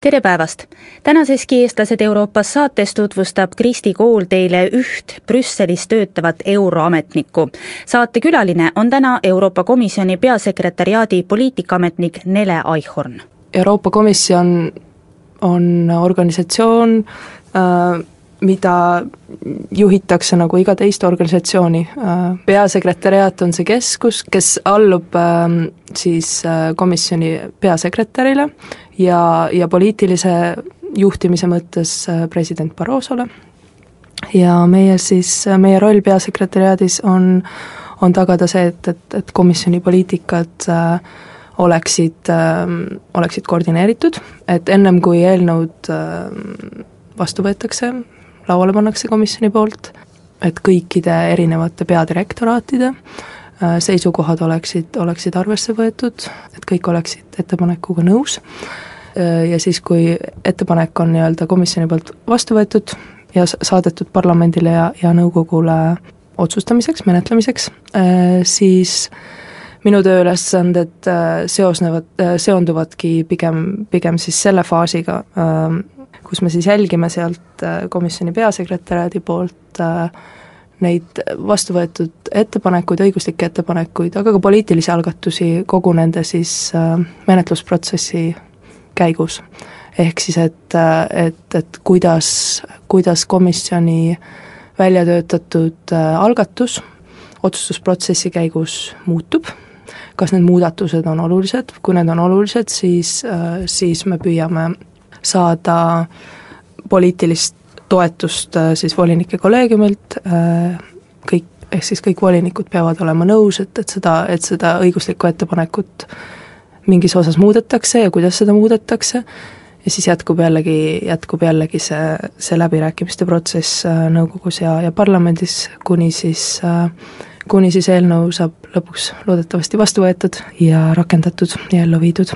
tere päevast! tänaseski Eestlased Euroopas saates tutvustab Kristi Kool teile üht Brüsselis töötavat euroametnikku. saate külaline on täna Euroopa Komisjoni peasekretäriaadi poliitikaametnik Nele Aihorn. Euroopa Komisjon on organisatsioon äh, mida juhitakse nagu iga teist organisatsiooni. peasekretäriaat on see keskus, kes allub ähm, siis äh, komisjoni peasekretärile ja, ja poliitilise juhtimise mõttes äh, president Barrosole. Ja meie siis, meie roll peasekretäriaadis on, on tagada see, et, et, et komisjoni poliitikad äh, oleksid äh,, oleksid koordineeritud, et ennem kui eelnõud äh, vastu võetakse, lauale pannakse komisjoni poolt, et kõikide erinevate peadirektoraatide äh, seisukohad oleksid, oleksid arvesse võetud, et kõik oleksid ettepanekuga nõus. äh, ja siis, kui ettepanek on nii-öelda komisjoni poolt vastu võetud ja saadetud parlamendile ja, ja nõukogule otsustamiseks, menetlemiseks, äh, siis minu tööülesanded seosnevad, seonduvadki pigem, pigem siis selle faasiga, kus me siis jälgime sealt äh, komisjoni peasekretäriaadi poolt äh, neid vastu võetud ettepanekuid, õiguslikke ettepanekuid, aga ka poliitilisi algatusi kogu nende siis äh, menetlusprotsessi käigus. ehk siis, et, et, et kuidas, kuidas komisjoni välja töötatud algatus otsustusprotsessi käigus muutub, kas need muudatused on olulised, kui need on olulised, siis, siis me püüame saada poliitilist toetust äh, siis volinike kolleegiumilt, äh, kõik, ehk siis kõik volinikud peavad olema nõus, et, et seda, et seda õiguslikku ettepanekut mingis osas muudetakse ja kuidas seda muudetakse, ja siis jätkub jällegi, jätkub jällegi see, see läbirääkimiste protsess äh, nõukogus ja, ja parlamendis, kuni siis kuni siis eelnõu saab lõpuks loodetavasti vastu võetud ja rakendatud ja ellu viidud.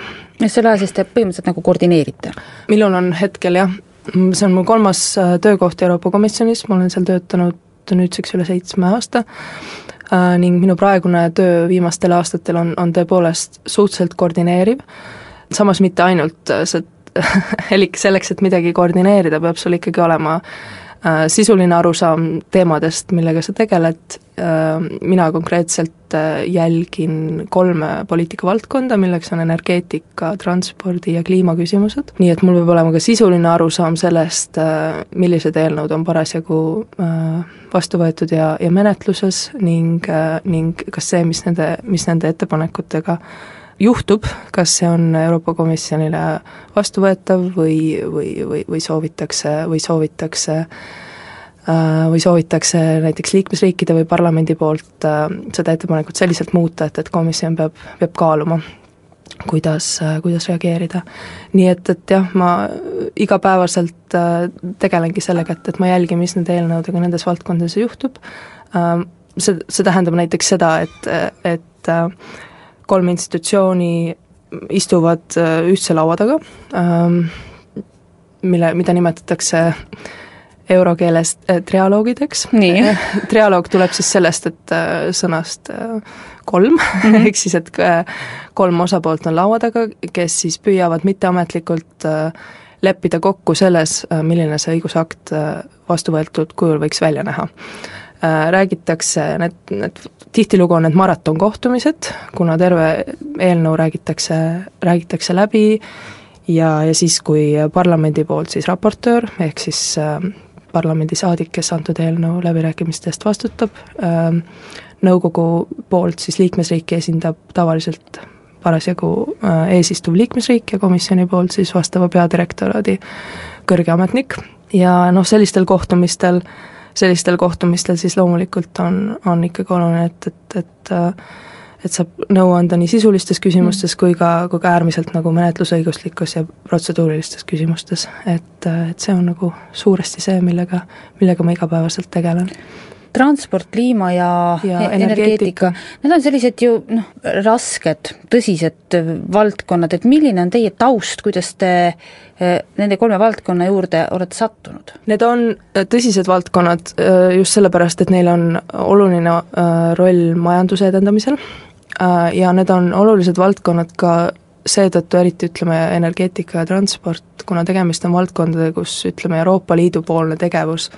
Selle aja siis te põhimõtteliselt nagu koordineerite? minul on hetkel jah, see on mu kolmas äh, töökoht Euroopa Komisjonis, ma olen seal töötanud nüüdseks üle seitsme aasta. äh, ning minu praegune töö viimastel aastatel on, on tõepoolest suhteliselt koordineeriv, samas mitte ainult äh, see, elik selleks, et midagi koordineerida, peab sul ikkagi olema äh, sisuline arusaam teemadest, millega sa tegeled. Äh,, mina konkreetselt äh, jälgin kolme poliitikavaldkonda, milleks on energeetika, transpordi ja kliimaküsimused, nii et mul peab olema ka sisuline arusaam sellest äh,, millised eelnõud on parasjagu äh, vastu võetud ja, ja menetluses ning äh,, ning kas see, mis nende, mis nende ettepanekutega juhtub, kas see on Euroopa Komisjonile vastuvõetav või, või, või, või soovitakse, või soovitakse äh, või soovitakse näiteks liikmesriikide või parlamendi poolt äh, seda ettepanekut selliselt muuta, et, et komisjon peab, peab kaaluma, kuidas, äh, kuidas reageerida. nii et, et jah, ma igapäevaselt tegelengi sellega, et, et ma jälgin, mis nende eelnõudega nendes valdkondades juhtub, see, see tähendab näiteks seda, et, et kolm institutsiooni istuvad äh, ühtse laua taga, ähm, mille, mida nimetatakse eurokeeles äh, trialoogideks. trialoog tuleb siis sellest, et äh, sõnast kolm mm, -hmm. ehk siis, et kolm osapoolt on laua taga, kes siis püüavad mitteametlikult leppida kokku selles, milline see õigusakt vastu võetud kujul võiks välja näha Äh, räägitakse, need, need tihtilugu on need maratonkohtumised, kuna terve eelnõu räägitakse, räägitakse läbi ja, ja siis, kui parlamendi poolt siis raportöör, ehk siis äh, parlamendisaadik, kes antud eelnõu läbirääkimiste eest vastutab äh,, nõukogu poolt siis liikmesriiki esindab tavaliselt parasjagu äh, eesistuv liikmesriik ja komisjoni poolt siis vastava peadirektoraadi kõrge ametnik. Ja noh, sellistel kohtumistel äh, sellistel kohtumistel siis loomulikult on, on ikkagi oluline, et, et, et et saab nõu anda nii sisulistes küsimustes kui ka, kui ka äärmiselt nagu menetlusõiguslikes ja protseduurilistes küsimustes, et, et see on nagu suuresti see, millega, millega ma igapäevaselt tegelen transport, kliima ja, Ja energeetika, energeetika. need on sellised ju noh, rasked, tõsised valdkonnad, et milline on teie taust, kuidas te eh, nende kolme valdkonna juurde olete sattunud? Need on äh, tõsised valdkonnad äh, just sellepärast, et neil on oluline äh, roll majanduse edendamisel äh, ja need on olulised valdkonnad ka seetõttu, eriti ütleme, energeetika ja transport, kuna tegemist on valdkondadega, kus ütleme, Euroopa Liidu poolne tegevus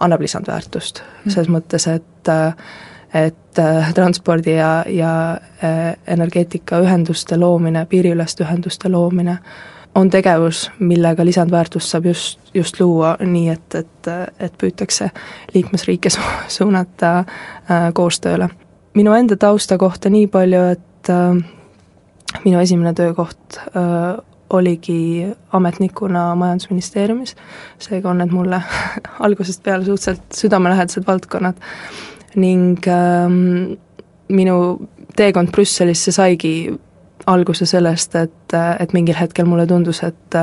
annab lisandväärtust, selles mõttes, et et äh, transpordi ja, ja äh, energeetikaühenduste loomine, piiriüleste ühenduste loomine on tegevus, millega lisandväärtust saab just, just luua nii, et, et, et püütakse liikmesriike su-, suunata äh, koostööle. minu enda tausta kohta nii palju, et äh, minu esimene töökoht äh, oligi ametnikuna Majandusministeeriumis, seega on need mulle algusest peale suhteliselt südamelähedased valdkonnad. Ning ähm, minu teekond Brüsselisse saigi alguse sellest, et, et mingil hetkel mulle tundus, et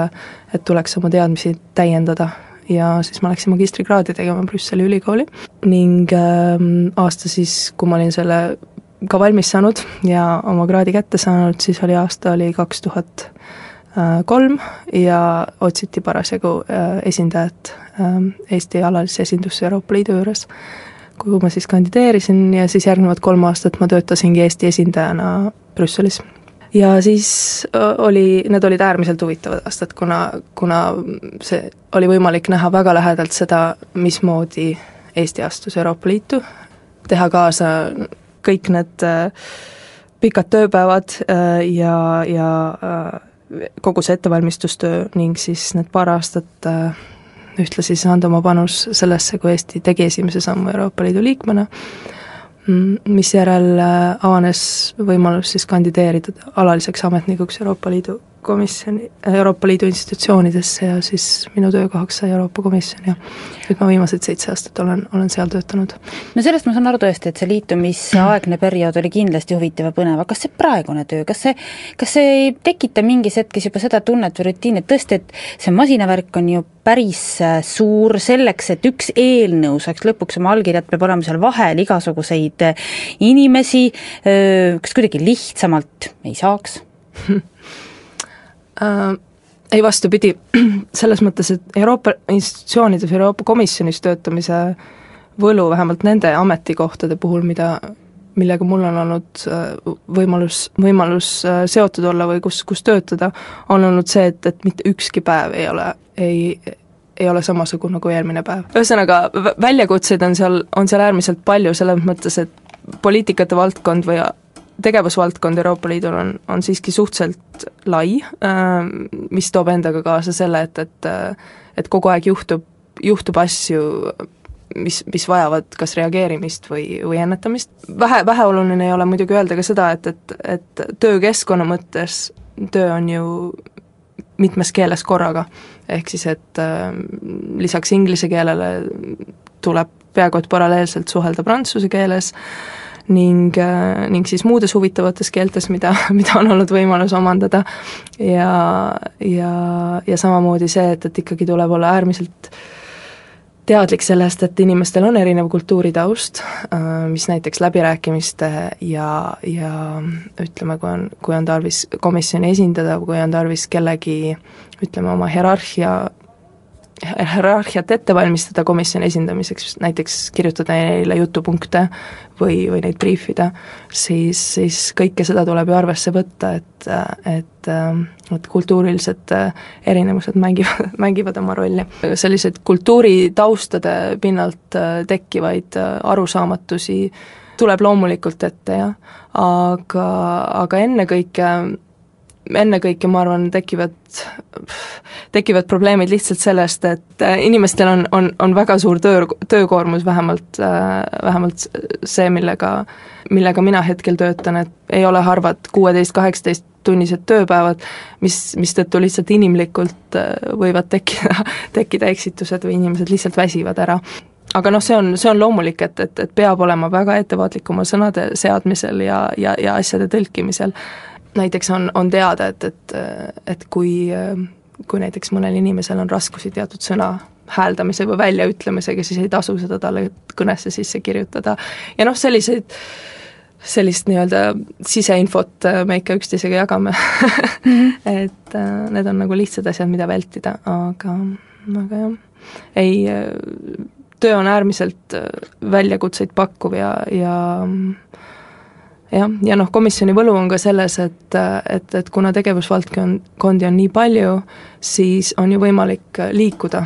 et tuleks oma teadmisi täiendada. Ja siis ma läksin magistrikraadi tegema Brüsseli ülikooli. Ning ähm, aasta siis, kui ma olin selle ka valmis saanud ja oma kraadi kätte saanud, siis oli aasta oli kaks tuhat äh, kolm ja otsiti parasjagu äh, esindajat ähm, Eesti alalisse esindusse Euroopa Liidu juures, kuhu ma siis kandideerisin ja siis järgnevad kolm aastat ma töötasingi Eesti esindajana Brüsselis. Ja siis oli, need olid äärmiselt huvitavad aastad, kuna, kuna see oli võimalik näha väga lähedalt seda, mismoodi Eesti astus Euroopa Liitu, teha kaasa kõik need äh, pikad tööpäevad äh, ja, ja äh, kogu see ettevalmistustöö ning siis need paar aastat äh, ühtlasi siis anda oma panus sellesse, kui Eesti tegi esimese sammu Euroopa Liidu liikmena, misjärel äh, avanes võimalus siis kandideerida alaliseks ametnikuks Euroopa Liidu komisjoni, Euroopa Liidu institutsioonidesse ja siis minu töökohaks sai Euroopa Komisjon ja nüüd ma viimased seitse aastat olen, olen seal töötanud. no sellest ma saan aru tõesti, et see liitumisaegne periood oli kindlasti huvitav ja põnev, aga kas see praegune töö, kas see, kas see ei tekita mingis hetkes juba seda tunnet või rutiini, et tõesti, et see masinavärk on ju päris äh, suur, selleks, et üks eelnõu saaks lõpuks oma allkirjad, peab olema seal vahel igasuguseid äh, inimesi, kas kuidagi lihtsamalt ei saaks? äh, ei vastupidi, selles mõttes, et Euroopa institutsioonides, Euroopa Komisjonis töötamise võlu vähemalt nende ametikohtade puhul, mida, millega mul on olnud äh, võimalus, võimalus äh, seotud olla või kus, kus töötada, on olnud see, et, et mitte ükski päev ei ole, ei, ei ole samasugune kui eelmine päev. ühesõnaga, väljakutseid on seal, on seal äärmiselt palju, selles mõttes, et poliitikate valdkond või tegevusvaldkond Euroopa Liidul on, on siiski suhteliselt lai, mis toob endaga kaasa selle, et, et et kogu aeg juhtub, juhtub asju, mis, mis vajavad kas reageerimist või, või ennetamist. vähe, väheoluline ei ole muidugi öelda ka seda, et, et, et töökeskkonna mõttes töö on ju mitmes keeles korraga, ehk siis et äh, lisaks inglise keelele tuleb peaaegu et paralleelselt suhelda prantsuse keeles äh,, ning, äh, ning siis muudes huvitavates keeltes, mida, mida on olnud võimalus omandada. Ja, ja, ja samamoodi see, et, et ikkagi tuleb olla äärmiselt teadlik sellest, et inimestel on erinev kultuuritaust, äh, mis näiteks läbirääkimiste ja, ja ütleme, kui on, kui on tarvis komisjoni esindada, kui on tarvis kellegi ütleme, oma hierarhia hierarhiat ette valmistada komisjoni esindamiseks, näiteks kirjutada neile jutupunkte või, või neid briifida, siis, siis kõike seda tuleb ju arvesse võtta, et, et, et kultuurilised erinevused mängivad, mängivad oma rolli. selliseid kultuuritaustade pinnalt tekkivaid arusaamatusi tuleb loomulikult ette, jah, aga, aga ennekõike ennekõike ma arvan, tekivad, tekivad probleemid lihtsalt sellest, et äh, inimestel on, on, on väga suur töö, töökoormus, vähemalt, äh, vähemalt see, millega, millega mina hetkel töötan, et ei ole harvad kuueteist, kaheksateist tunnised tööpäevad, mis, mistõttu lihtsalt inimlikult äh, võivad tekkida, tekkida eksitused või inimesed lihtsalt väsivad ära. Aga noh, see on, see on loomulik, et, et, et peab olema väga ettevaatlik oma sõnade seadmisel ja, ja, ja asjade tõlkimisel näiteks on, on teada, et, et, et kui, kui näiteks mõnel inimesel on raskusi teatud sõna hääldamise või väljaütlemisega, siis ei tasu seda talle kõnesse sisse kirjutada. ja noh, selliseid sellist nii-öelda siseinfot äh, me ikka üksteisega jagame mm. -hmm. et äh, need on nagu lihtsad asjad, mida vältida, aga, aga jah, ei, äh, töö on äärmiselt väljakutseid pakkuv ja, ja jah, ja noh, komisjoni võlu on ka selles, et, et, et kuna tegevusvaldkondi on nii palju, siis on ju võimalik liikuda,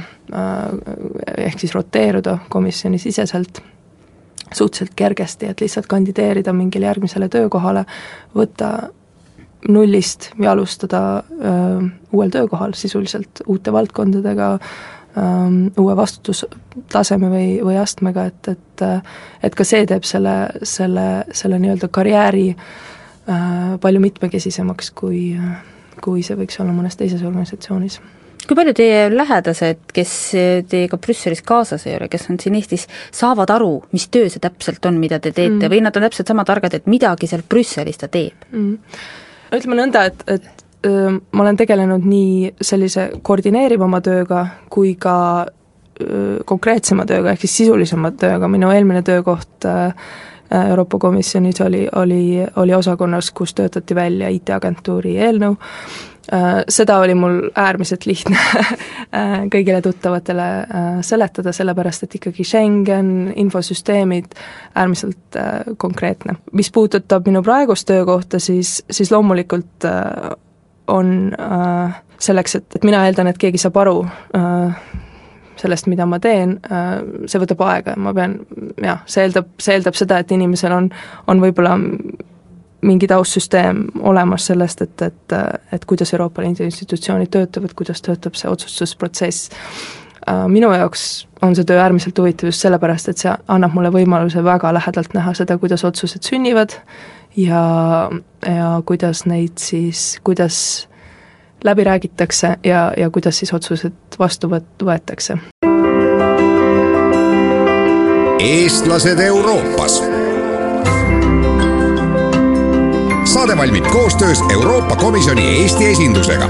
ehk siis roteeruda komisjoni siseselt suhteliselt kergesti, et lihtsalt kandideerida mingile järgmisele töökohale, võtta nullist ja alustada öö, uuel töökohal sisuliselt uute valdkondadega, uue vastutustaseme või, või astmega, et, et et ka see teeb selle, selle, selle nii-öelda karjääri öö, palju mitmekesisemaks, kui, kui see võiks olla mõnes teises organisatsioonis kui palju teie lähedased, kes teiega Brüsselis kaasas ei ole, kes on siin Eestis, saavad aru, mis töö see täpselt on, mida te teete mm. või nad on täpselt sama targad, et midagi seal Brüsselis ta teeb mm.? ütleme nõnda, et, et ma olen tegelenud nii sellise koordineerivama tööga kui ka konkreetsema tööga, ehk siis sisulisema tööga, minu eelmine töökoht öö, Euroopa Komisjonis oli, oli, oli osakonnas, kus töötati välja IT-agentuuri eelnõu seda oli mul äärmiselt lihtne kõigile tuttavatele seletada, sellepärast et ikkagi Schengen, infosüsteemid, äärmiselt konkreetne. mis puudutab minu praegust töökohta, siis, siis loomulikult on selleks, et, et mina eeldan, et keegi saab aru sellest, mida ma teen, see võtab aega ja ma pean jah, see eeldab, see eeldab seda, et inimesel on, on võib-olla mingi taustsüsteem olemas sellest, et, et, et kuidas Euroopa Liidu institutsioonid töötavad, kuidas töötab see otsustusprotsess. Äh, minu jaoks on see töö äärmiselt huvitav just sellepärast, et see annab mulle võimaluse väga lähedalt näha seda, kuidas otsused sünnivad ja, ja kuidas neid siis, kuidas läbi räägitakse ja, ja kuidas siis otsused vastu võt-, võetakse. eestlased Euroopas saade valmib koostöös Euroopa Komisjoni Eesti esindusega